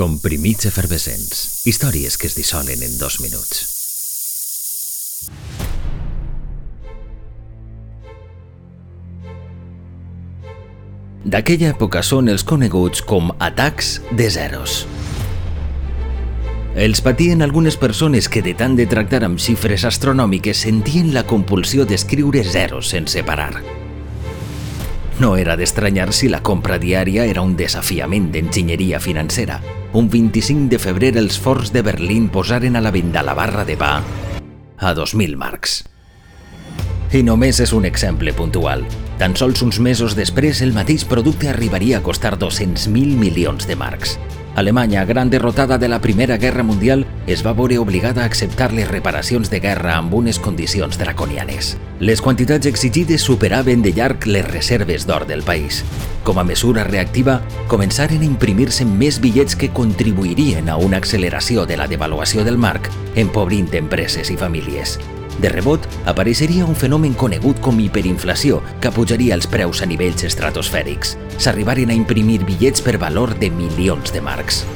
Comprimits efervescents. Històries que es dissolen en dos minuts. D'aquella època són els coneguts com atacs de zeros. Els patien algunes persones que de tant de tractar amb xifres astronòmiques sentien la compulsió d'escriure zeros sense parar. No era d'estranyar si la compra diària era un desafiament d'enginyeria financera. Un 25 de febrer els forts de Berlín posaren a la venda la barra de pa a 2.000 marcs. I només és un exemple puntual. Tan sols uns mesos després, el mateix producte arribaria a costar 200.000 milions de marcs. Alemanya, gran derrotada de la Primera Guerra Mundial, es va veure obligada a acceptar les reparacions de guerra amb unes condicions draconianes. Les quantitats exigides superaven de llarg les reserves d'or del país. Com a mesura reactiva, començaren a imprimir-se més bitllets que contribuirien a una acceleració de la devaluació del marc, empobrint empreses i famílies. De rebot, apareixeria un fenomen conegut com hiperinflació que pujaria els preus a nivells estratosfèrics. S'arribaren a imprimir bitllets per valor de milions de marcs.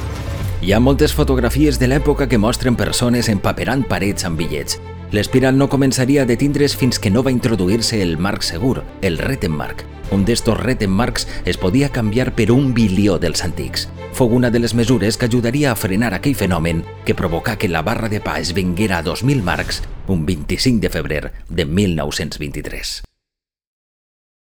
Hi ha moltes fotografies de l'època que mostren persones empaperant parets amb bitllets. L'espiral no començaria a detindre's fins que no va introduir-se el marc segur, el Rettenmark. Un d'estos Rettenmarks es podia canviar per un bilió dels antics. Fou una de les mesures que ajudaria a frenar aquell fenomen que provocà que la barra de pa es venguera a 2.000 marcs un 25 de febrer de 1923.